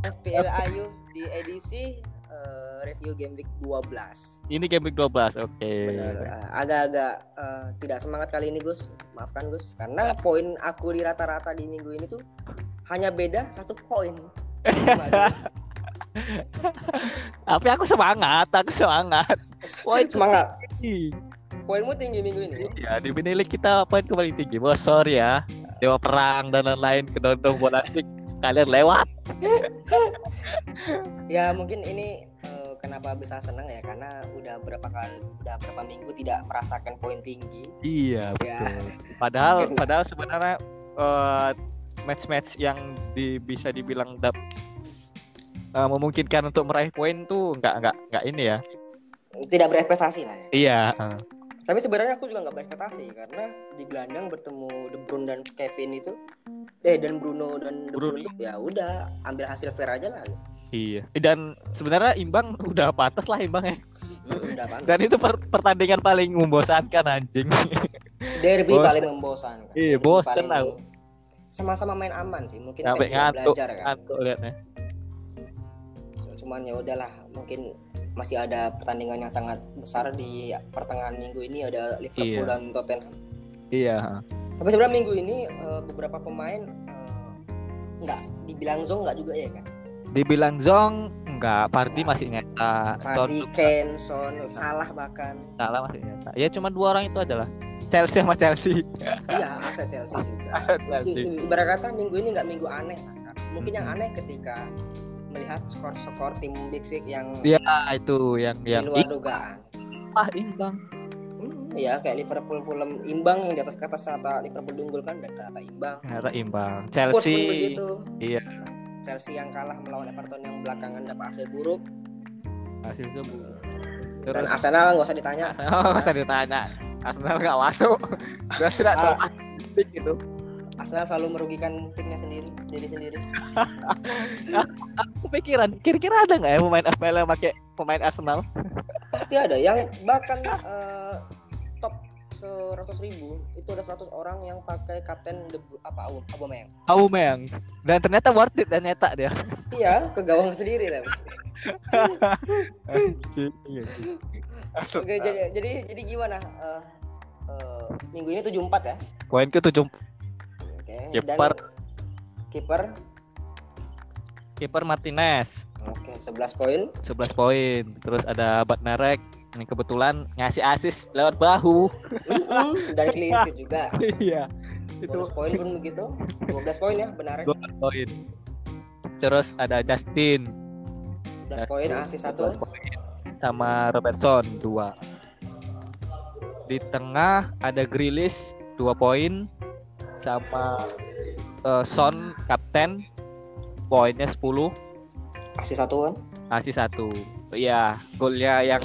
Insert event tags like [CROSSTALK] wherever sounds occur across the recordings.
FPL Ayu di edisi uh, review game week 12. Ini game week 12, oke. Okay. Benar. Uh, agak-agak uh, tidak semangat kali ini, Gus. Maafkan, Gus. Karena poin aku di rata-rata di minggu ini tuh hanya beda satu poin. [LAUGHS] Tapi aku semangat, aku semangat. Poin semangat. Poinmu tinggi minggu ini. Ya, di kita poin paling tinggi. Bos, sorry ya. Dewa perang dan lain-lain kedondong bola kalian lewat. [LAUGHS] ya mungkin ini uh, kenapa bisa senang ya karena udah berapa kali udah berapa minggu tidak merasakan poin tinggi. Iya ya. betul. [LAUGHS] Padahal padahal sebenarnya uh, match-match yang di, bisa dibilang dap, uh, memungkinkan untuk meraih poin tuh nggak nggak nggak ini ya. Tidak berprestasi lah ya. Iya. Uh. Tapi sebenarnya aku juga nggak berprestasi karena di gelandang bertemu De Bruyne dan Kevin itu eh dan Bruno dan Bruno, Bruno ya udah ambil hasil fair aja lah. Iya. Dan sebenarnya imbang [LAUGHS] udah pantas lah imbang ya. Udah pantas. dan itu per pertandingan paling membosankan anjing. Derby Bos. paling membosankan. Iya bosan lah sama-sama main aman sih mungkin Sampai ngantuk, belajar kan. ngantuk liatnya. Cuman ya udahlah mungkin masih ada pertandingan yang sangat besar di pertengahan minggu ini ada Liverpool iya. dan Tottenham. Iya tapi sebenarnya minggu ini uh, beberapa pemain uh, nggak dibilang zong nggak juga ya kan dibilang zong nggak. Fardi masih nyata. Fardi Ken Son salah bahkan. Salah masih nyata. Ya cuma dua orang itu adalah Chelsea sama Chelsea. [LAUGHS] Iya aset Chelsea juga. [LAUGHS] Aset Chelsea. Ibarat kata minggu ini nggak minggu aneh mungkin yang aneh ketika melihat skor-skor tim Big Six yang ya itu yang yang luar dugaan. Ah imbang ya kayak Liverpool Fulham imbang yang di atas kata ternyata Liverpool diunggulkan kan dan ternyata imbang. Ternyata imbang. Chelsea begitu. iya. Chelsea yang kalah melawan Everton yang belakangan dapat hasil buruk. Hasil buruk. Terus, dan Arsenal nggak usah ditanya. Arsenal nggak usah ditanya. Arsenal nggak masuk. [LAUGHS] Sudah tidak ah. itu. Arsenal selalu merugikan timnya sendiri jadi sendiri. Aku pikiran kira-kira ada nggak ya pemain FPL yang pakai pemain Arsenal? Pasti ada. Yang bahkan uh, [LAUGHS] seratus ribu itu ada 100 orang yang pakai kapten de, apa Abu Aubameyang. Aubameyang. Dan ternyata worth it dan nyetak dia. iya, ke gawang sendiri lah. Oke, jadi jadi jadi gimana? Uh, uh, minggu ini 74 ya? Poin ke 7. Oke. Okay. Kiper kiper kiper Martinez. Oke, okay, 11 poin. 11 poin. Terus ada Batnarek ini kebetulan ngasih asis lewat bahu. Mm-hmm. dari clean sheet juga. Iya. Itu poin pun begitu. 12 poin ya benar 12 poin. Terus ada Justin. 11 poin asis satu. sama Robertson dua. Di tengah ada Grilis dua poin. Sama uh, Son kapten. Poinnya 10 asis satu kan? Asis satu. Iya golnya yang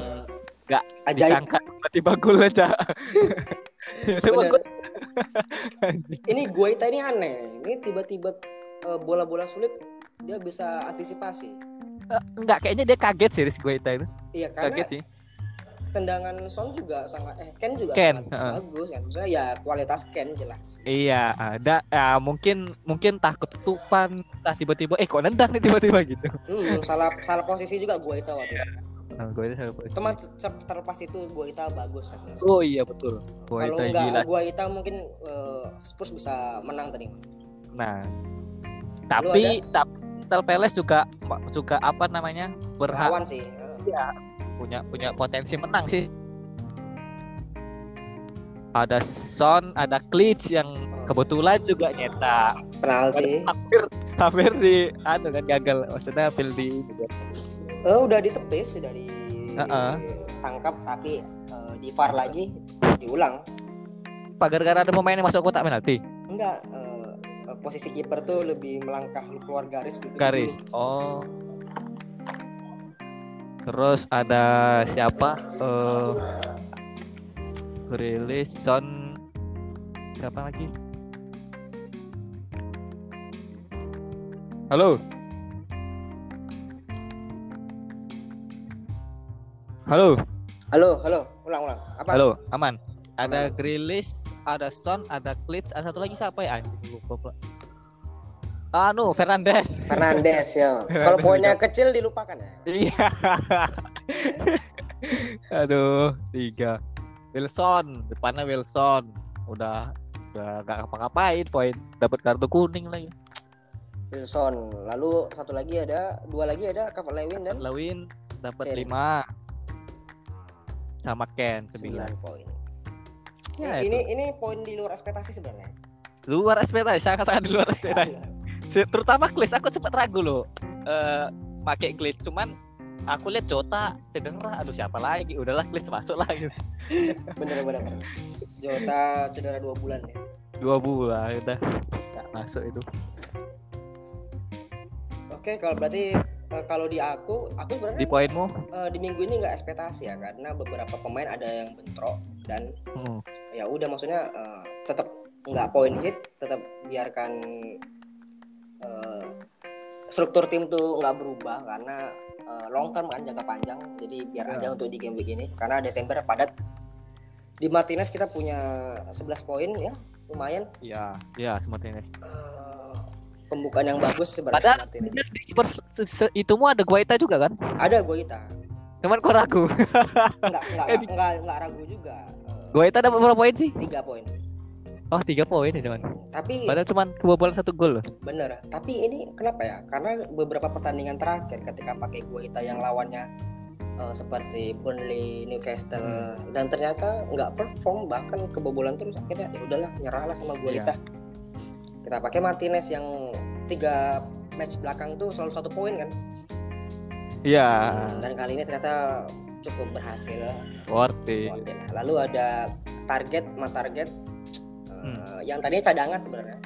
nggak disangka tiba-tiba gol aja. [LAUGHS] Ini gue ini aneh. Ini tiba-tiba uh, bola-bola sulit dia bisa antisipasi. Uh, enggak kayaknya dia kaget sih gue itu. Iya karena kaget sih. tendangan Son juga sangat eh Ken juga Ken, sangat uh. bagus kan. Maksudnya ya kualitas Ken jelas. Iya ada ya mungkin mungkin takut ketutupan entah tiba-tiba eh kok nendang nih tiba-tiba gitu. Hmm, salah salah posisi juga gue itu waktu itu Nah, gue itu Teman terlepas itu Guaita bagus. Oh iya betul. Kalau enggak Guaita mungkin uh, Spurs bisa menang tadi. Nah, tapi tapi Crystal Palace juga juga apa namanya berhak sih. Ya, punya punya potensi menang sih. Ada Son, ada Klitsch yang oh. kebetulan juga nyetak penalti. Hampir hampir di anu kan gagal maksudnya hampir di uh, udah ditepis sudah ditangkap uh -uh. tapi uh, di VAR lagi diulang. Pagar gara ada pemain yang masuk kotak penalti? Enggak uh, posisi kiper tuh lebih melangkah keluar garis garis. dulu. oh. Terus ada siapa? Uh, rilis Son siapa lagi? Halo Halo. Halo, halo. Ulang, ulang. Apa? Halo, aman. Ada Grilis, ada Son, ada Klitsch, ada satu lagi siapa ya anjing lupa. Anu, Fernandes. Fernandes ya. [LAUGHS] Kalau poinnya kecil dilupakan ya. Iya. [LAUGHS] Aduh, tiga. Wilson, depannya Wilson. Udah udah gak ngapa-ngapain poin dapat kartu kuning lagi. Wilson. Lalu satu lagi ada dua lagi ada Calvert Lewin dan Lewin dapat lima sama Ken sembilan sembilan. poin. Ya, ini itu. ini poin di luar ekspektasi sebenarnya. luar ekspektasi, sangat sangat di luar ekspektasi. Se- Terutama Klis aku sempat ragu loh. Eh pakai Klis cuman aku lihat Jota cedera aduh siapa lagi udahlah Klis masuk lah gitu. [LAUGHS] bener bener. bener. Jota cedera dua bulan ya. dua bulan udah nggak masuk itu Oke, kalau berarti kalau di aku, aku di sebenarnya poinmu eh, di minggu ini nggak ekspektasi ya karena beberapa pemain ada yang bentrok dan Hmm. ya udah maksudnya eh, tetap nggak poin hit, tetap biarkan eh, struktur tim tuh nggak berubah karena eh, long term kan jangka panjang, jadi biar Ya. aja untuk di game week ini karena Desember padat. Di Martinez kita punya 11 poin ya, lumayan. Iya, iya Martinez. Eh, pembukaan yang bagus sebenarnya Padahal Martinez. bener di kiper se- se- itumu ada Guaita juga kan? Ada Goita. Cuman kok ragu. Enggak, enggak, [LAUGHS] enggak, enggak ragu juga. Eh, Guaita dapat berapa poin sih? tiga poin. Oh tiga poin ya cuman. Tapi Padahal cuman kebobolan satu gol loh. bener. Tapi ini kenapa ya? Karena beberapa pertandingan terakhir ketika pakai Guaita yang lawannya eh, seperti Burnley, Newcastle dan ternyata nggak perform bahkan kebobolan terus akhirnya ya udahlah nyerahlah sama Guaita. Kita pakai Martinez yang tiga match belakang tuh selalu satu poin kan. Iya. Dan kali ini ternyata cukup berhasil. Worth it. Lalu ada target, ma target eh, yang tadinya cadangan sebenarnya.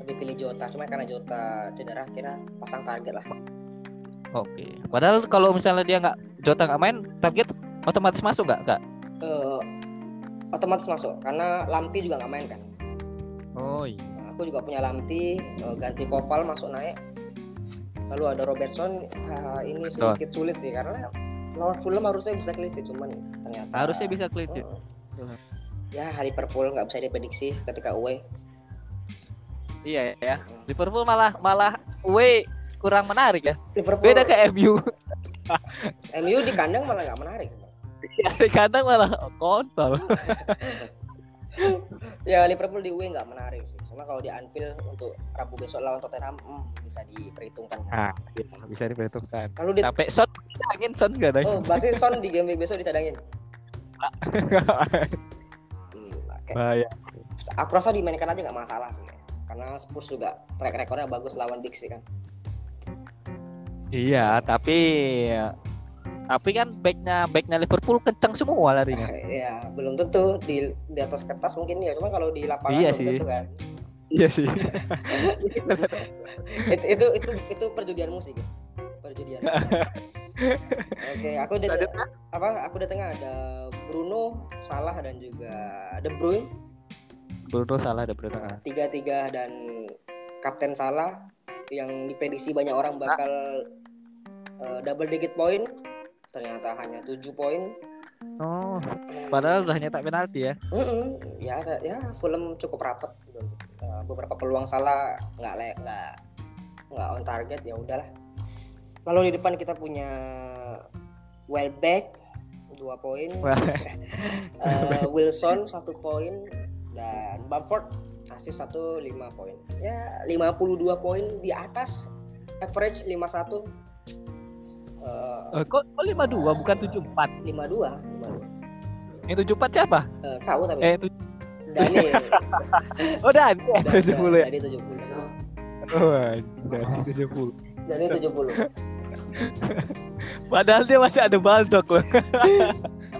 Tapi pilih Jota, cuma karena Jota cedera kira pasang target lah. Oke. Padahal kalau misalnya dia nggak Jota nggak main, target otomatis masuk nggak? Nggak. Eh, otomatis masuk karena Lamti juga nggak main kan. Oh iya. Aku juga punya Lamti, eh, ganti Koval masuk naik. Lalu ada Robertson, ini sedikit sulit sih karena lawan Fulham harusnya bisa sheet, cuman ternyata Harusnya bisa sheet. Eh, ya Liverpool nggak bisa diprediksi ketika away. Iya ya. Liverpool malah malah away kurang menarik ya. Liverpool Beda kayak MU. MU di kandang malah nggak menarik. Kadang malah kontol. [LAUGHS] Ya Liverpool di away nggak menarik sih. Cuma kalau di Anfield untuk Rabu besok lawan Tottenham hmm, bisa diperhitungkan. Nah, iya, bisa diperhitungkan. Lalu di Sampai Son angin Son gak ada. Oh, berarti Son di game week besok dicadangin. [LAUGHS] Hmm, oke. Bahaya. Aku rasa dimainkan aja nggak masalah sih. Karena Spurs juga track recordnya bagus lawan Big Six kan. Iya, tapi tapi kan backnya backnya Liverpool kencang semua larinya. ya belum tentu di di atas kertas mungkin ya. Cuma kalau di lapangan Iya belum sih. tentu kan. Iya sih. [LAUGHS] itu, itu itu itu perjudian musik. guys. Perjudian. Oke, aku udah apa? Aku udah tengah ada Bruno, Salah dan juga De Bruyne. Bruno salah ada Bruno. tiga tiga dan kapten salah yang diprediksi banyak orang bakal eh, double digit poin ternyata hanya tujuh poin Oh, padahal udah nyetak penalti ya. Mm-mm. ya ada- ya Fulham cukup rapat. Eh, beberapa peluang salah nggak le nggak nggak on target ya udahlah lalu di depan kita punya Welbeck dua poin. [LAUGHS] Eh, Wilson satu poin dan Bamford asis satu lima poin ya 52 poin di atas average 51 Eh, eh kok kok 52 bukan 74? 52 52 Yang 74 siapa? Eh, kau tapi Eh, itu Dani [LAUGHS] Oh, dan Da- 70 ya. Dani 70 Oh, dan 70. Dani 70 Padahal dia masih ada Baldok loh.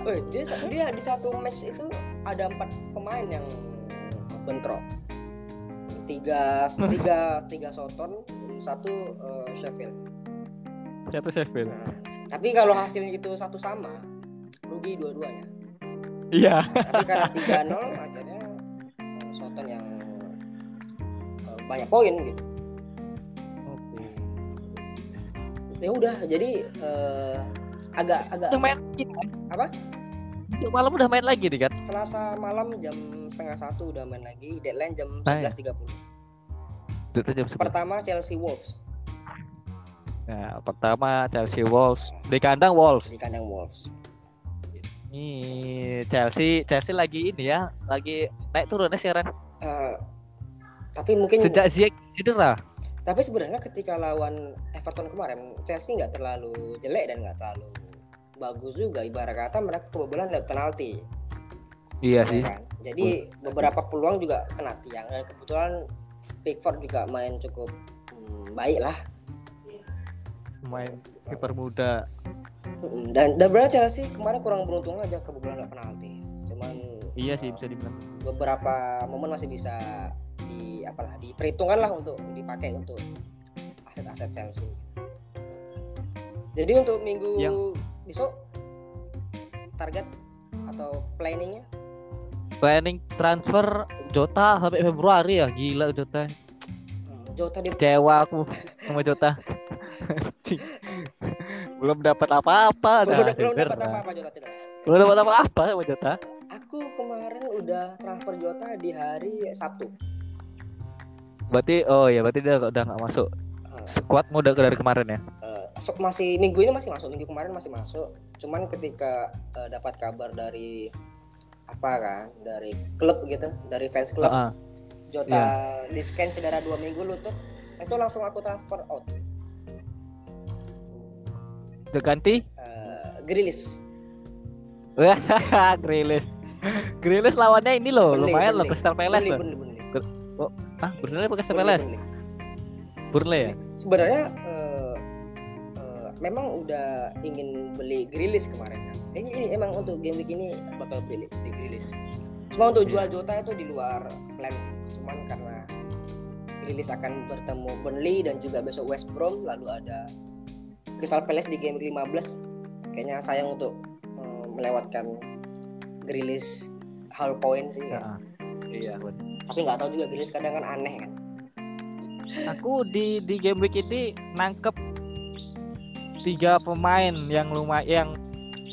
Oh, [LAUGHS] dia dia di satu match itu ada empat pemain yang bentrok tiga tiga tiga Soton satu eh, Sheffield Satu Sheffield. Nah, tapi kalau hasilnya itu satu sama, rugi dua-duanya. Iya. Tapi karena 3-0 akhirnya eh, Soton yang eh, banyak poin gitu. Oke. Ya udah, jadi eh, agak agak kan? Apa? Malam udah main lagi nih kan? Selasa malam jam setengah satu udah main lagi, deadline jam. 11.30. Itu jam 11. Pertama Chelsea Wolves Nah, pertama Chelsea Wolves di kandang Wolves. di kandang Wolves. Nih Chelsea Chelsea lagi ini ya, lagi naik turun ya sekarang. Eh, tapi mungkin Sejak Ziyech cedera. tapi sebenarnya ketika lawan Everton kemarin Chelsea nggak terlalu jelek dan nggak terlalu bagus juga ibarat kata mereka kebobolan dari penalti Iya ya sih. kan? jadi beberapa peluang juga kena tiang dan kebetulan Pickford juga main cukup hmm, baik lah Main kiper muda. Dan dan berarti Chelsea kemarin kurang beruntung aja kebobolan penalti cuman Iya sih bisa dibilang. beberapa momen masih bisa di apalah diperhitungkan lah untuk dipakai untuk aset-aset Chelsea. Jadi untuk minggu Yang- besok target atau planningnya Planning transfer Jota sampai Februari ya, gila Jota. hmm, Jota di Kecewa aku sama Jota. [LAUGHS] Anjing. belum dapat apa-apa dah. belum, belum dapat apa-apa Jota. Belum dapat apa-apa sama Jota. Aku kemarin udah transfer Jota di hari Sabtu. Berarti oh ya berarti dia udah nggak masuk. Squad udah dari kemarin ya. eh, sok masih minggu ini masih masuk, minggu kemarin masih masuk. Cuman ketika eh, dapat kabar dari apa kan, dari klub gitu, dari fans klub Heeh. Jota di scan cedera dua minggu lutut itu langsung aku transfer out ganti? uh, Grilis [LAUGHS] Grilis. Grilis lawannya ini loh, Burnley, lumayan loh Burnley. Crystal Palace loh. Burnley, Burnley, Burnley. Ah, Burnley apa Crystal Palace? Burnley. Ya? sebenarnya eh, eh, memang udah ingin beli Grilis kemarin kan ini, ini emang untuk game week ini bakal beli di Grilis cuma untuk jual Jota itu di luar plan cuman karena Grilis akan bertemu Burnley dan juga besok West Brom lalu ada Crystal Palace di game week 15 kayaknya sayang untuk eh, melewatkan Grilis Hull Point sih ya. Heeh. Iya, bener. tapi nggak tahu juga Grilis kadang kan aneh kan Aku di di game week ini nangkep tiga pemain yang lumayan yang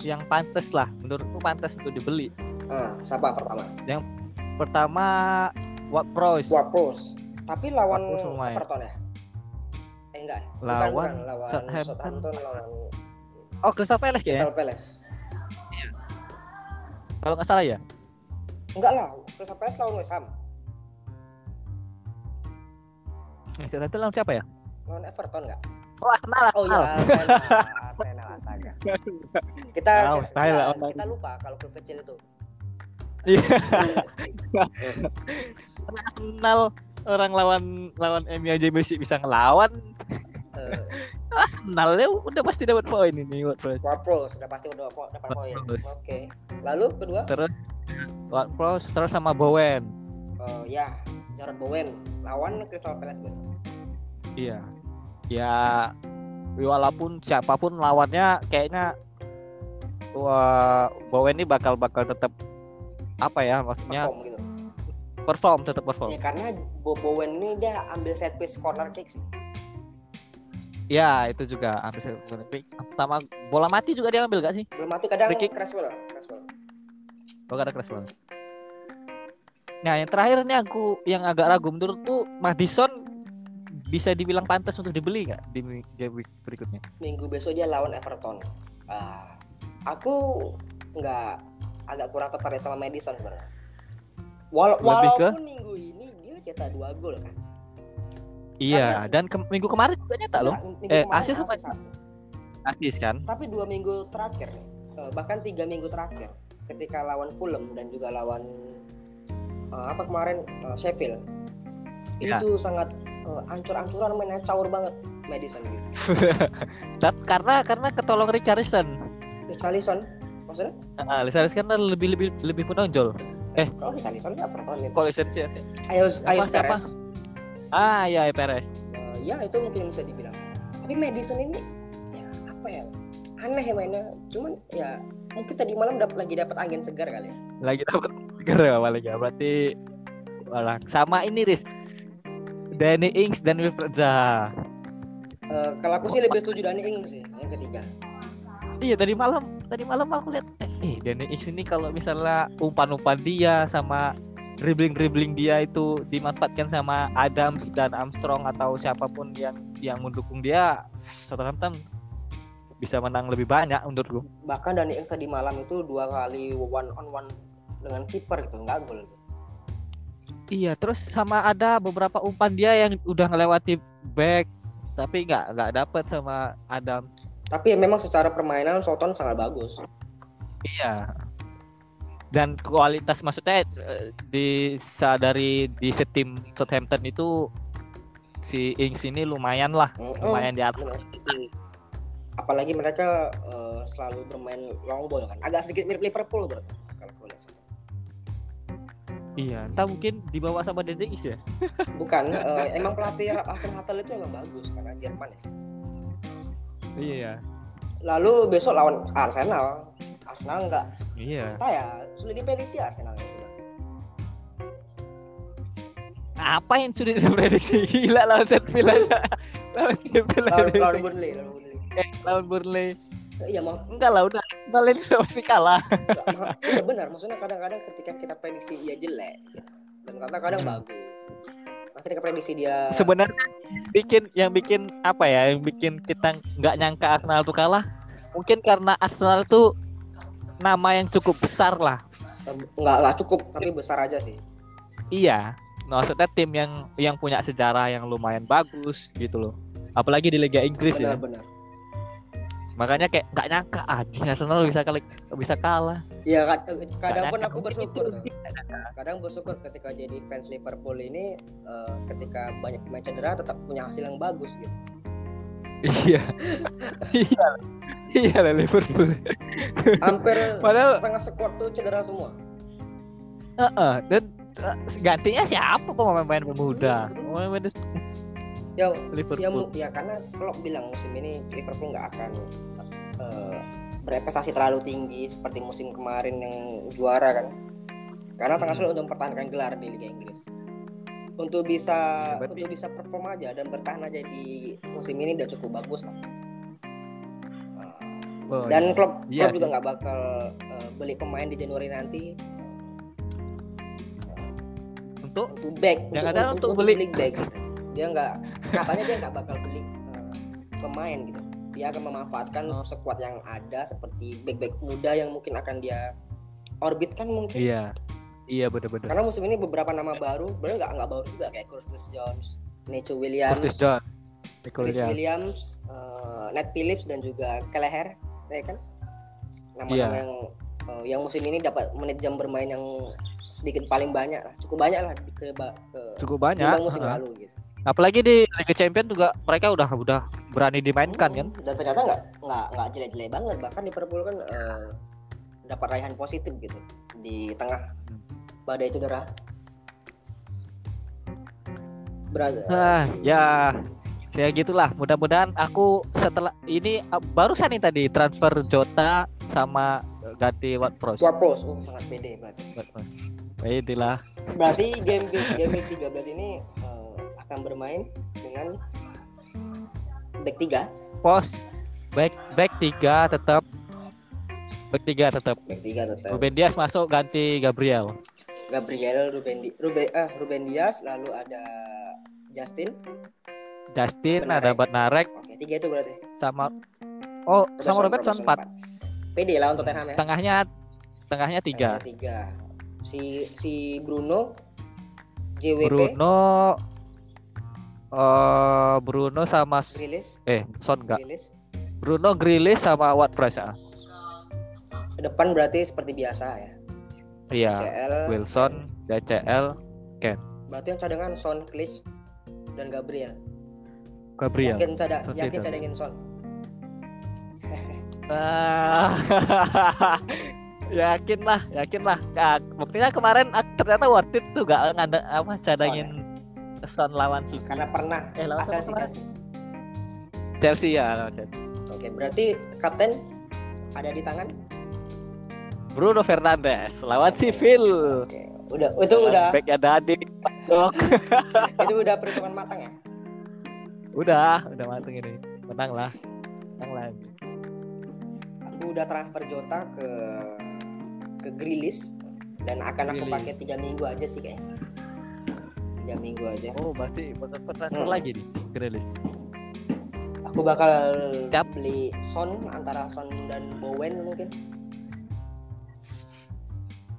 yang pantas lah menurutku pantas untuk dibeli. ah siapa pertama Pertama What Price Wapros. Tapi lawan Wapros. Everton ya? Enggak. Bukan, Lawan bukan. lawan Southampton. Southampton lawan Oh Crystal Palace ya? Crystal Palace. Kalau nggak salah ya? Enggak lah, Crystal Palace lawan West Ham. Yang Southampton lawan siapa ya? Lawan Everton enggak? Oh Arsenal. Oh iya, Arsenal. [LAUGHS] Astaga. Kita style kita, kita lupa kalau klub kecil itu. Iya. [LAUGHS] Arsenal orang lawan lawan MU aja masih bisa ngelawan. Eh, [LAUGHS] Arsenal ya udah pasti dapat poin ini What Price. Wapros sudah pasti udah po- dapat poin. Oke. Lalu kedua, Terus Price terus sama Bowen. oh ya, Jarrod Bowen lawan Crystal Palace betul. Iya. Ya walaupun siapa pun lawannya kayaknya wah Bowen ini bakal bakal tetap apa ya maksudnya Perform gitu. perform tetap perform. Ya karena Bo Bowen ini dia ambil set piece corner kick sih. Ya itu juga ambil saya- sama bola mati juga dia ambil gak sih? Belum mati kadang kick. Creswell, Creswell. Oh ada crash banget. Nah yang terakhir nih aku yang agak ragu menurutku Madison bisa dibilang pantas untuk dibeli nggak di game week berikutnya? Minggu besok dia lawan Everton. Ah, aku nggak agak kurang tertarik sama Madison sebenarnya. Wala- Lebih ke? walaupun minggu cetak dua gol kan. Iya dan ke- minggu kemarin juga nyetak loh. Minggu Eh, asis apa? asis satu. Asis kan? Tapi dua minggu terakhir nih, eh, bahkan tiga minggu terakhir, ketika lawan Fulham dan juga lawan eh, apa kemarin eh, Sheffield, Iya. itu sangat eh, ancur-ancuran mainnya caur banget Madison gitu. [LAUGHS] Dan karena karena ketolong Richarlison. Richarlison, maksudnya? Ah, Richarlison kan lebih lebih lebih menonjol. Kalau Richarlison ya Everton itu. Kalau Richarlison sih. Ayo, Ayo siapa? Ah iya Perez. Eh, ya itu mungkin bisa dibilang. Tapi Madison ini ya apa ya? Aneh ya mainnya. Cuman ya mungkin tadi malam dapat lagi dapat angin segar kali ya. Lagi dapat seger ya paling ya. Berarti malah sama ini Riz. Danny Ings dan Wilfred Zaha. Eh, kalau aku sih lebih setuju Dani Ings sih yang ketiga. Iya tadi malam tadi malam aku lihat eh Danny Ings ini kalau misalnya umpan-umpan dia sama dribbling-dribbling dia itu dimanfaatkan sama Adams dan Armstrong atau siapa pun yang yang mendukung dia, Southampton bisa menang lebih banyak menurutku. Bahkan Dani Ings tadi malam itu dua kali one on one dengan kiper gitu, nggak gol. Iya, terus sama ada beberapa umpan dia yang udah ngelewati back tapi nggak nggak dapet sama Adam. Tapi memang secara permainan Soton sangat bagus. Iya. Dan kualitas maksudnya eh, disadari di setim Southampton itu si Ings ini lumayan lah, Mm-mm, lumayan di atas. Apalagi mereka eh, selalu bermain long ball kan. Agak sedikit mirip Liverpool bro. Kalau. Iya, entah mungkin dibawa sama Dede ya. Bukan, eh, emang pelatih Arsene Hatel itu emang bagus karena Jerman ya. Iya. Lalu besok lawan Arsenal. Arsenal nggak Iya. saya sulit diprediksi Arsenal. Apa yang sudah diprediksi? [LAUGHS] Gila lawan aja. [LAUGHS] lawan Lawan, Burnley, lawan Burnley. Eh, lawan Burnley. Iya mau Enggak lah udah. Udah pasti kalah. Nggak, ma- iya benar maksudnya kadang-kadang ketika kita prediksi dia jelek dan kadang-kadang Hmm. bagus nah, ketika prediksi dia Sebenarnya bikin yang bikin apa ya? Yang bikin kita nggak nyangka Arsenal tuh kalah. Mungkin karena Arsenal tuh nama yang cukup besar lah. nggak nggak cukup tapi besar aja sih Iya. Maksudnya tim yang yang punya sejarah yang lumayan bagus gitu loh. Apalagi di Liga Inggris ya. benar-benar Makanya kayak nggak nyangka aja Arsenal bisa kali bisa kalah. Iya kad- kadang Nggak pun aku bersyukur kadang bersyukur ketika jadi fans Liverpool ini eh, ketika banyak pemain cedera tetap punya hasil yang bagus gitu Iya. Iya. Iya lah Liverpool. hampir Padahal- setengah squad tuh cedera semua Heeh, dan eh, gantinya siapa pemain-pemain pemuda? Pemain-pemain Liverpool. ya, mu- ya karena Klopp bilang musim ini Liverpool nggak akan eh, berprestasi terlalu tinggi seperti musim kemarin yang juara kan karena sangat Hmm. sulit untuk mempertahankan gelar di Liga Inggris untuk bisa Ya, untuk bisa perform aja dan bertahan aja di musim ini udah cukup bagus lah Oh, dan iya. klub Iya juga sih. nggak bakal eh, beli pemain di Januari nanti untuk untuk back Jangan-jangan untuk, untuk beli- back gitu. Dia nggak katanya dia nggak bakal beli eh, pemain gitu dia akan memanfaatkan Oh. sekuat yang ada seperti back back muda yang mungkin akan dia orbitkan mungkin iya. Iya benar-benar. karena musim ini beberapa nama baru sebenarnya nggak nggak baru juga kayak Curtis Jones, Necho Williams, Curtis. Nicole Chris Williams. Williams, eh, Nat Phillips dan juga Kelleher, ya kan? Nama-nama Iya. yang eh, yang musim ini dapat menit jam bermain yang sedikit paling banyak lah, cukup banyak lah ke, ke Cukup banyak. musim Heeh. lalu gitu. Apalagi di Liga Champions juga mereka udah udah berani dimainkan kan. Hmm, Dan ternyata nggak nggak nggak jelek-jelek banget, bahkan Liverpool kan eh, dapat raihan positif gitu di tengah badai cedera. Berada. Ah, ya saya gitulah. Mudah-mudahan aku setelah ini uh, barusan nih tadi transfer Jota sama uh, ganti Watford. Warpros, oh sangat pede berarti. Ya, itulah. Berarti game game game week 13 ini eh, akan bermain dengan back 3, Pos back back tiga tetap back tiga tetap. back 3 tetap. Ruben Dias masuk ganti Gabriel. Gabriel, Ruben Di, Ruben eh Ruben Dias, lalu ada Justin. Justin Benarek. ada Batnarek Oke, tiga itu berarti. sama oh sama Robertson empat. Pede lah untuk Tottenham ya. Tengahnya tengahnya tiga. Tengahnya tiga. Si si Bruno JWP Bruno eh Bruno sama s- Grealish, eh Son enggak. Grealish. Bruno Grilis sama Watford ya. Depan berarti seperti biasa ya. Iya. CL. Wilson, DCL, Berarti yang cadangan Son, Klitsch dan Gabriel. Gabriel. Yakin cada Son yakin cadangin Son. Ah. [LAUGHS] yakin lah, yakin lah. Nah, buktinya kemarin ternyata worth it tuh gak ngada apa cadangin Son lawan si Karena pernah eh lawan kemarin? Chelsea. Chelsea ya, lawan Chelsea. Oke, berarti kapten ada di tangan. Bruno Fernandes lawan si Phil. Oke, udah itu udah Back ada adik. [LAUGHS] Itu udah perhitungan matang ya. Udah, udah mateng ini. Menang lah. Menang lah. Aku udah transfer Jota ke ke Grilis dan akan aku pakai tiga minggu aja sih kayaknya tiga minggu aja Oh, berarti bakal transfer Hmm. lagi nih. Grealish. aku bakal Siap. beli Son antara Son dan Bowen mungkin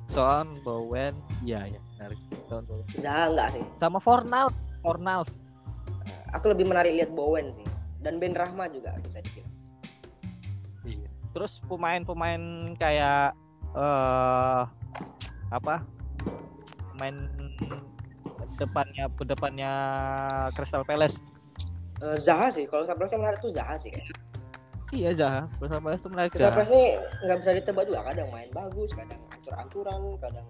Son, Bowen, iya ya, menarik. Son, Bowen. Zaha enggak sih Sama Fornals, Fornals. aku lebih menarik lihat Bowen sih dan Ben Rahma juga bisa dibilang Iya. Terus pemain-pemain kayak eh apa? Pemain depannya depannya Crystal Palace. Eh, Zaha sih kalau Crystal Palace yang menarik tuh Zaha sih kayaknya. Iya, Zaha. Crystal Palace tuh menarik Crystal. Palace ini nggak bisa ditebak juga kadang main bagus kadang ancur-ancuran kadang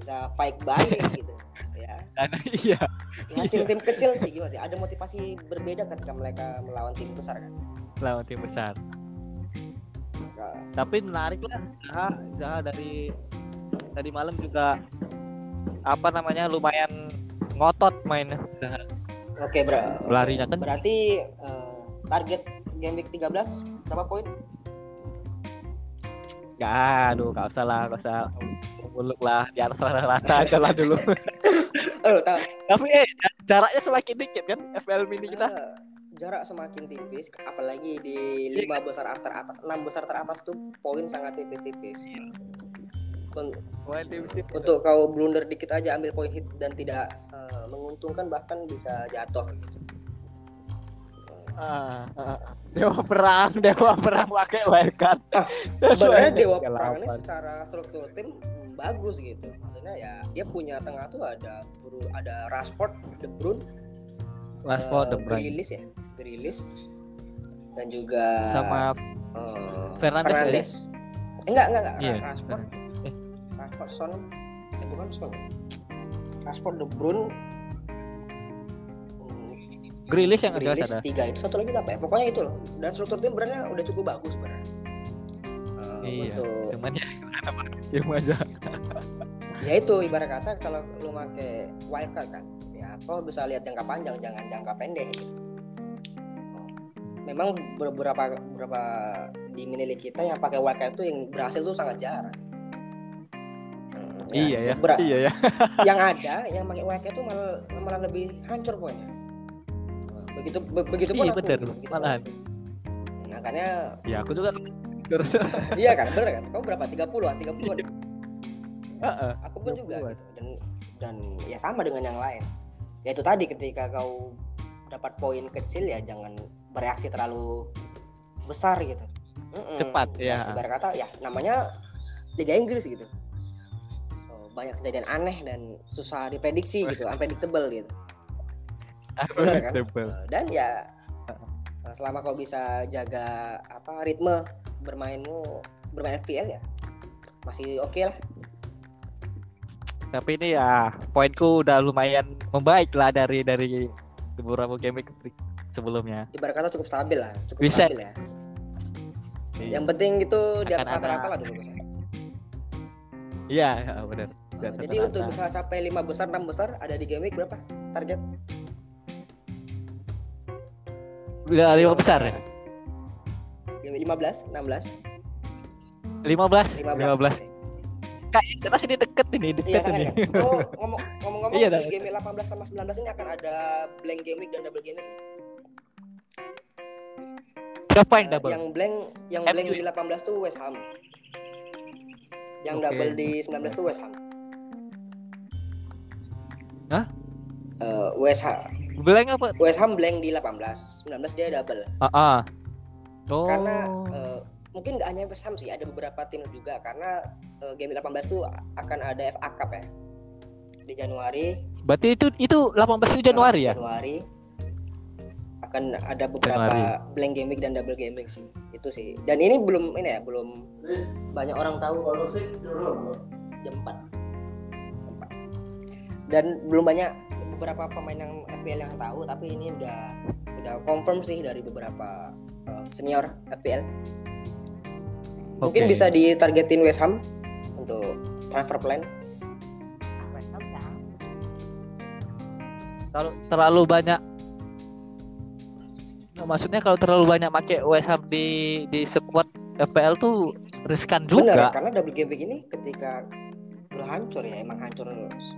bisa fight balik [LAUGHS] gitu ya Karena iya. ya tim-tim kecil sih gimana sih ada motivasi berbeda ketika mereka melawan tim besar kan lawan tim besar. Nah, Tapi menarik lah Zaha, Zaha dari tadi malam juga apa namanya lumayan ngotot mainnya. Oke bro Larinya kan berarti eh, target game week 13 berapa poin Gak, aduh, gak usah lah, gak usah muluk lah di atas rata-rata aja lah dulu. [LAUGHS] oh tahu Tapi eh jaraknya semakin dikit kan FPL mini kita. eh, jarak semakin tipis apalagi di lima besar teratas enam besar teratas tuh poin sangat tipis-tipis tim. Untuk kau blunder dikit aja ambil poin hit dan tidak eh, menguntungkan bahkan bisa jatuh gitu. Ah, ah, ah. Dewa perang, [LAUGHS] dewa perang pakai wildcard. Ah, [LAUGHS] sebenarnya dewa perang ini secara struktur tim hmm, bagus gitu maksudnya ya dia punya tengah tuh ada ada Rashford, De Bruyne, Rashford, eh, De Bruyne. Grealish ya, Grealish dan juga sama eh, Fernandes ya? Fernandes. Eh, enggak enggak enggak Iya, Rashford. Rashford Son, eh, bukan Son, Rashford, De Bruyne, hmm, Grealish yang Grealish ada. tiga itu satu lagi apa ya pokoknya itu loh dan struktur tim sebenarnya udah cukup bagus sebenarnya Eh, Iya. untuk Cuman ya diem aja. ya itu ibarat kata kalau lu pakai wildcard kan ya kau bisa lihat jangka panjang jangan jangka pendek gitu. memang beberapa beberapa di mini kita yang pakai wildcard itu yang berhasil tuh sangat jarang Iya ya. beberapa- Iya ya. [LAUGHS] yang [LAUGHS] ada yang pakai wildcard itu malah malah lebih hancur poinnya begitu be- begitu pun Iya, aku, begitu Malahan. aku. makanya Ya aku juga [LAUGHS] iya kan bener kan kamu berapa 30 an 30 an Heeh. aku pun juga 30-an. gitu. dan dan ya sama dengan yang lain ya itu tadi ketika kau dapat poin kecil ya jangan bereaksi terlalu besar gitu Mm-mm. Cepat, ya. Nah, ibarat kata ya namanya Liga Inggris gitu banyak kejadian aneh dan susah diprediksi gitu [LAUGHS] unpredictable gitu Bener kan? Unpredictable. Eh, dan ya eh, selama kau bisa jaga apa ritme bermainmu bermain FPL ya masih oke lah Tapi ini ya poinku udah lumayan membaik lah dari dari beberapa game sebelumnya. ibarat kata cukup stabil lah cukup Bisa. stabil ya yang penting itu di atas rata-rata lah dulu. Iya, ya, benar. Atas jadi untuk bisa capai lima besar enam besar ada di game week berapa target udah lima besar ya? game week 15 16 Lima belas, 15 lima belas. Kayak jelas ini deket ini, iya deket sangat ini. kan oh ngomong ngomong-ngomong Iya, di game week 18 sama 19 ini akan ada blank game week dan double game week. Siapa yang Eh, double? yang blank yang blank di 18 tuh West Ham yang Oke. double di 19 tuh West Ham Hah? Eh, West Ham Blank apa? West Ham blank di 18 19 dia double Ah, ah. Oh. karena eh, mungkin nggak hanya West Ham sih ada beberapa tim juga karena eh, game 18 tuh akan ada FA Cup ya di Januari Berarti itu itu 18 itu Januari eh, ya? Januari akan ada beberapa Januari. blank game week dan double game week sih itu sih dan ini belum ini ya belum banyak orang tahu jam 4 Jam 4. Dan belum banyak beberapa pemain yang FPL yang tahu tapi ini udah udah confirm sih dari beberapa eh, senior FPL mungkin Oke. bisa ditargetin West Ham untuk transfer plan Kalau terlalu banyak Nah, maksudnya kalau terlalu banyak pakai West Ham di di squad FPL tuh riskan juga. karena double game ini ketika hancur ya emang hancur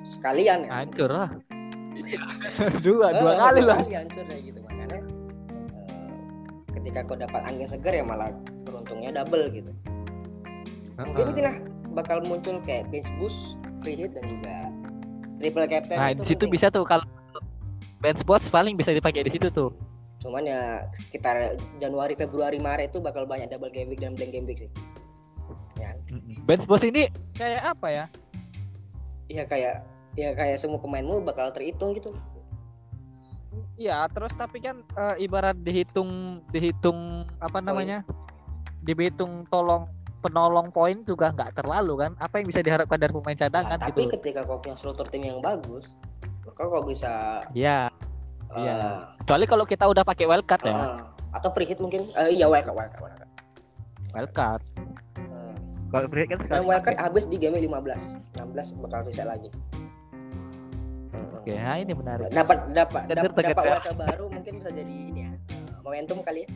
sekalian ya. Hancur lah. [LAUGHS] Dua dua Eh, kali lah. hancur ya gitu makanya eh, ketika kau dapat angin segar ya malah beruntungnya double gitu. Mungkin Heeh. itu lah bakal muncul kayak bench boost free hit dan juga triple captain nah di situ mungkin. bisa tuh kalau bench spots paling bisa dipakai di situ tuh. Cuman ya sekitar Januari Februari Maret itu bakal banyak double game week dan blank game week sih. Ya. Bench spots ini kayak apa ya iya kayak ya kayak semua pemainmu bakal terhitung gitu Iya, terus tapi kan eh, ibarat dihitung dihitung apa namanya? Dihitung tolong penolong poin juga nggak terlalu kan? Apa yang bisa diharapkan dari pemain Nah, cadangan tapi gitu? ketika kau punya struktur tim yang bagus maka kau bisa Iya, eh, Iya. kecuali kalau kita udah pakai wildcard ya. eh, atau free hit mungkin Eh, iya wildcard wildcard wildcard Wildcard. Kalau free kan dan sekali. wildcard pakai. habis di game 15 16 bakal reset lagi Oke, nah ini menarik. dapat dapat dapat dapat wildcard baru mungkin bisa jadi ini ya momentum kali ya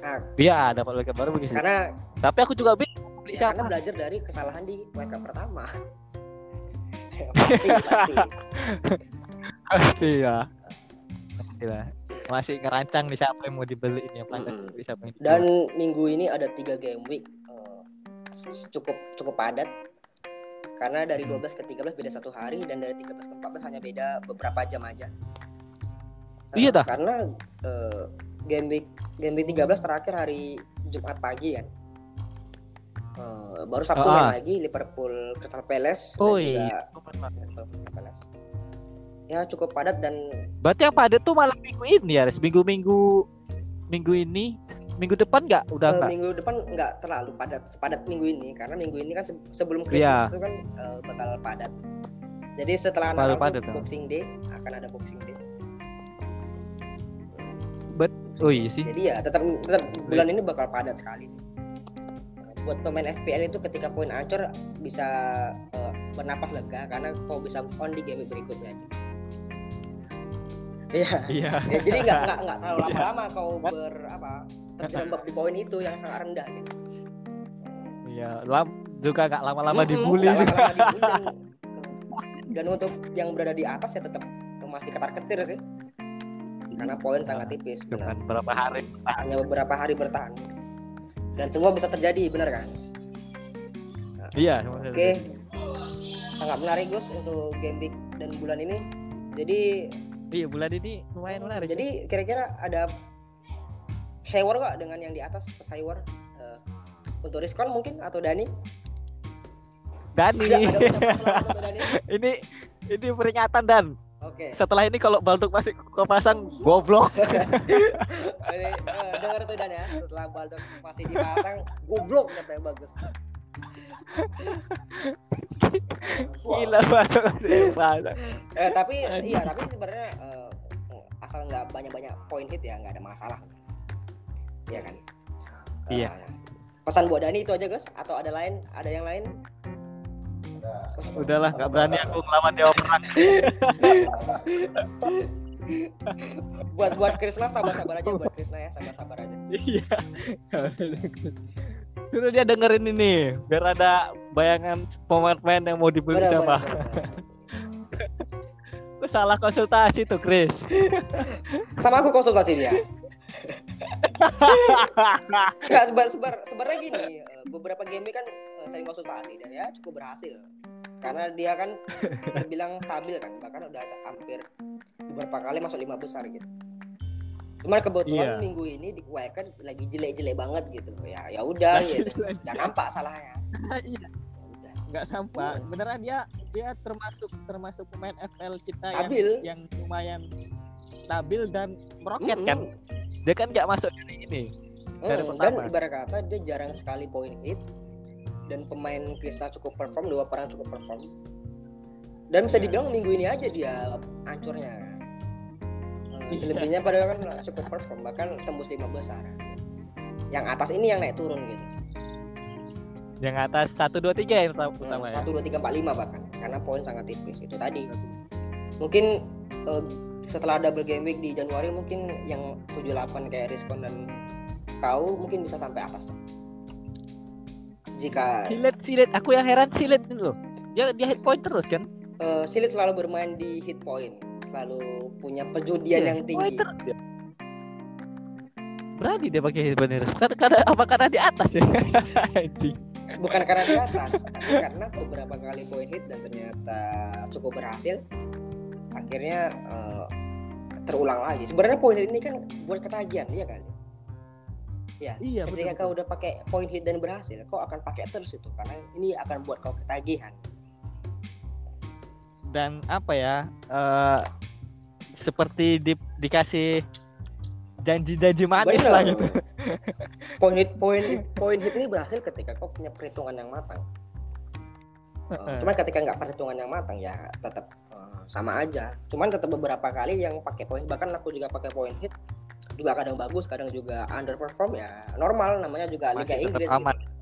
nah, Iya, dapat wildcard baru begitu. karena Tapi aku juga bingung beli ya, karena siapa. belajar dari kesalahan di wildcard pertama pasti pasti Pasti [LAUGHS] ya. Pasti lah. Masih ngerancang nih siapa yang mau dibeli ini, yang pantas Mm-mm. dibeli, siapa yang dan dijual. minggu ini ada tiga game week cukup cukup padat. Karena dari 12 ke 13 beda satu hari dan dari 13 ke 14 hanya beda beberapa jam aja. Iya dah. karena eh, game week game week 13 terakhir hari Jumat pagi kan. Eh, baru Sabtu Ah. main lagi Liverpool Crystal Palace Oh juga iya. Liverpool Crystal Palace. Ya cukup padat dan Berarti yang padat tuh malam minggu ini ya, minggu-minggu minggu ini, minggu depan nggak? Udah nggak? minggu depan nggak terlalu padat sepadat minggu ini karena minggu ini kan se- sebelum Iya. Christmas itu kan eh, bakal padat. Jadi setelah padat, tuh ya. Boxing Day akan ada Boxing Day. Oh iya sih. Jadi ya tetap tetap bulan ini bakal padat sekali. Buat pemain FPL itu ketika poin ancur bisa eh, bernapas lega karena kau bisa move on di game berikutnya. Iya. Iya. Ya, jadi nggak [LAUGHS] nggak nggak terlalu lama-lama kau ber apa terjerembab di poin itu yang sangat rendah gitu. Iya, lam juga nggak lama-lama Mm-mm, dibully nggak juga. lama-lama [LAUGHS] dibully dan, untuk yang berada di atas ya tetap masih ketar-ketir sih karena poin sangat tipis benar. Cuman berapa hari? hanya beberapa hari bertahan dan semua bisa terjadi benar kan Iya. oke sangat menarik Gus untuk game week dan bulan ini jadi Iya bulan ini lumayan menarik. jadi kira-kira ada sewer nggak dengan yang di atas sewer Eh, untuk Rizkon mungkin atau Dani Dani, [LAUGHS] ini ini peringatan dan oke setelah ini kalau Balduk masih kau pasang goblok. [LAUGHS] Jadi, eh, dengar tuh Dan ya, setelah Baldock masih dipasang, goblok katanya bagus. Gila Balduk masih pasang. Eh, tapi iya, tapi sebenarnya eh, asal nggak banyak-banyak point hit ya nggak ada masalah. Iya kan? Iya. pesan buat Dani itu aja guys, atau ada lain, ada yang lain? Udahlah, nggak berani aku ngelawan dewa perang. [LAUGHS] buat buat Krisna sabar-sabar aja, buat Krisna ya sabar-sabar aja. Iya. [LAUGHS] Suruh dia dengerin ini, biar ada bayangan pemain-pemain yang mau dibeli Benar, siapa. benar, benar. Lu salah konsultasi tuh, Chris. Sama aku konsultasi dia. Nggak sebar sebar sebenarnya gini eh, beberapa game kan eh, sering konsultasi dan ya cukup berhasil karena dia kan terbilang stabil kan bahkan udah hampir beberapa kali masuk lima besar gitu. Cuman kebetulan Iya. minggu ini di WK kan lagi jelek-jelek banget gitu ya ya udah gitu. Udah nampak salahnya. [LAUGHS] Iya, Ya udah. nggak sampah. Sebenarnya dia dia termasuk termasuk pemain FL kita yang Stabil. yang lumayan stabil dan meroket Mm-mm. kan. Dia kan nggak masuk dari ini. Dari Hmm, dan pertama. ibarat kata dia jarang sekali poin hit dan pemain Krista cukup perform dua peran cukup perform dan bisa Ya. dibilang minggu ini aja dia hancurnya Eh, selebihnya padahal kan cukup perform bahkan tembus lima besar yang atas ini yang naik turun gitu Yang atas satu dua tiga yang utama utama ya. satu dua tiga empat lima bahkan karena poin sangat tipis itu tadi mungkin eh, setelah double game week di Januari mungkin yang 78 kayak Rizkon dan kau mungkin bisa sampai atas tuh. jika Silet silet aku yang heran silet itu loh. Dia dia hit point terus kan? uh, Silit selalu bermain di hit point, selalu punya perjudian Iya, yang tinggi. point terus dia. Berani dia pakai hit point terus. Karena, karena apa karena di atas ya? [LAUGHS] Bukan karena di atas, tapi karena beberapa kali point hit dan ternyata cukup berhasil. Akhirnya uh, terulang lagi. Sebenarnya point hit ini kan buat ketagihan, iya kan? Ya, Iya ketika betul. kau udah pakai point hit dan berhasil, kau akan pakai terus itu karena ini akan buat kau ketagihan. Dan apa ya? eh seperti di, dikasih janji-janji manis Bener. lah gitu. [LAUGHS] Point hit, point hit, point hit ini berhasil ketika kau punya perhitungan yang matang. Uh, cuman ketika nggak perhitungan yang matang ya tetap uh, sama aja. Cuman tetap beberapa kali yang pakai point bahkan aku juga pakai point hit juga kadang bagus, kadang juga underperform ya normal namanya juga Liga Masih tetap Inggris. aman. Gitu.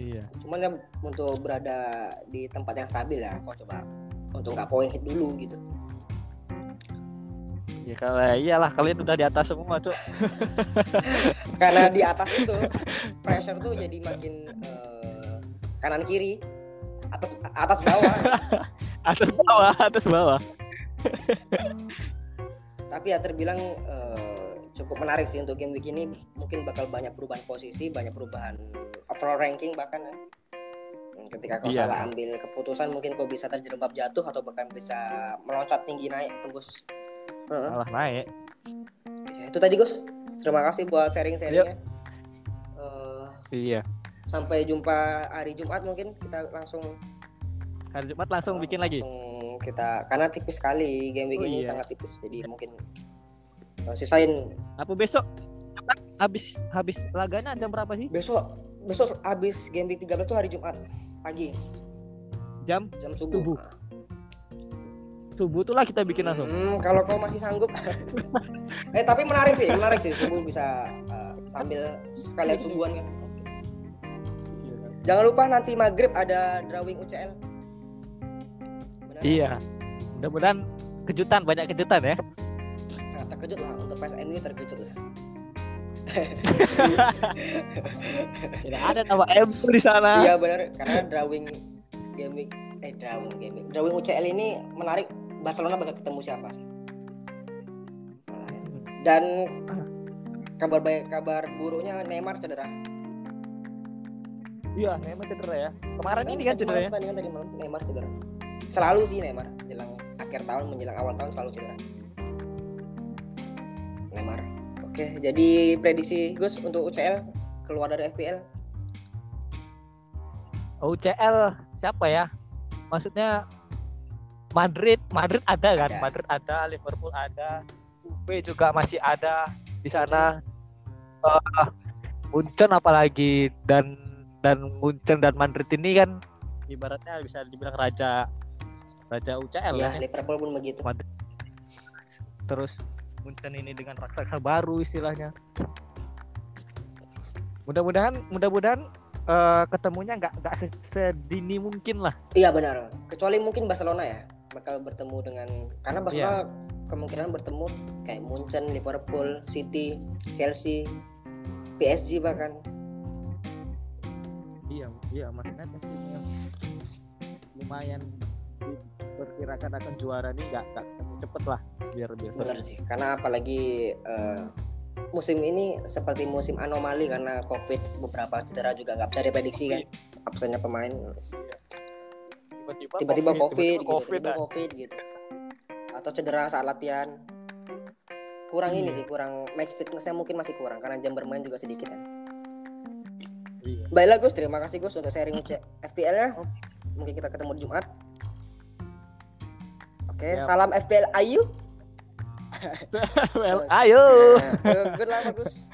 Iya. Cuman ya untuk berada di tempat yang stabil ya, kau coba untuk nggak point hit dulu gitu. Ya kalau iyalah kalian udah di atas semua tuh. [LAUGHS] Karena di atas itu pressure tuh jadi makin uh, kanan kiri, atas atas bawah. [LAUGHS] Atas bawah, atas bawah. tapi ya terbilang eh, cukup menarik sih untuk game week ini mungkin bakal banyak perubahan posisi banyak perubahan overall ranking bahkan ya. Hmm, ketika kau Iya. salah ambil keputusan mungkin kau bisa terjerembab jatuh atau bahkan bisa meloncat tinggi naik tembus Heeh. Malah naik. Ya, itu tadi Gus terima kasih buat sharing-sharingnya Eh, Iya. sampai jumpa hari Jumat mungkin kita langsung Hari Jumat langsung eh, bikin lagi. langsung kita karena tipis sekali game week Oh, ini iya. sangat tipis jadi mungkin eh, sisain Apa besok? Habis habis laganya jam berapa sih? besok besok habis game week 13 tuh hari Jumat pagi Jam jam subuh. Subuh. subuh tuh lah kita bikin langsung. Hmm, kalau kau masih sanggup. [LAUGHS] eh tapi menarik sih, menarik sih subuh bisa uh, sambil sekalian subuhan kan. Oke. Jangan lupa nanti maghrib ada drawing UCL. Benar? Iya. Mudah-mudahan kejutan banyak kejutan ya. Nah, terkejut lah untuk fans MU terkejut lah. [LAUGHS] Tidak ada nama MU di sana. Iya benar karena drawing game week eh drawing game week. Drawing UCL ini menarik. Barcelona bakal ketemu siapa sih? Dan kabar baik kabar buruknya Neymar cedera. Iya, Neymar cedera ya. Kemarin ini kan cedera ya. Kan tadi malam Neymar cedera. Selalu sih Neymar jelang akhir tahun menjelang awal tahun selalu cedera. Neymar. Oke, jadi prediksi Gus untuk UCL keluar dari FPL. UCL siapa ya? Maksudnya Madrid, Madrid ada kan? Ada. Madrid ada, Liverpool ada, Juve juga masih ada di sana. Eh, Munchen apalagi dan dan Munchen dan Madrid ini kan ibaratnya bisa dibilang raja raja UCL Ya, kan ya. Liverpool pun begitu. Terus Munchen ini dengan raksasa baru istilahnya. Mudah-mudahan mudah-mudahan eh, ketemunya nggak nggak se- sedini mungkin lah. Iya benar. Kecuali mungkin Barcelona ya bakal bertemu dengan karena Barcelona kemungkinan bertemu kayak Munchen, Liverpool, City, Chelsea, PSG bahkan. Iya, iya maksudnya lumayan diperkirakan akan juara nih nggak nggak cepet lah biar biasa. Benar sih. Karena apalagi eh, musim ini seperti musim anomali karena COVID beberapa cedera juga nggak bisa diprediksi kan absennya pemain Tiba-tiba, tiba-tiba COVID, tiba-tiba gitu, COVID, tiba-tiba ah. COVID gitu atau cedera saat latihan kurang ini Iya. sih kurang match fitnessnya mungkin masih kurang karena jam bermain juga sedikit kan Iya. baiklah Gus terima kasih Gus untuk sharing FPL Oke. mungkin kita ketemu di Jumat oke Siap. salam FPL Ayu [LAUGHS] Well, ayo. Nah, good luck Gus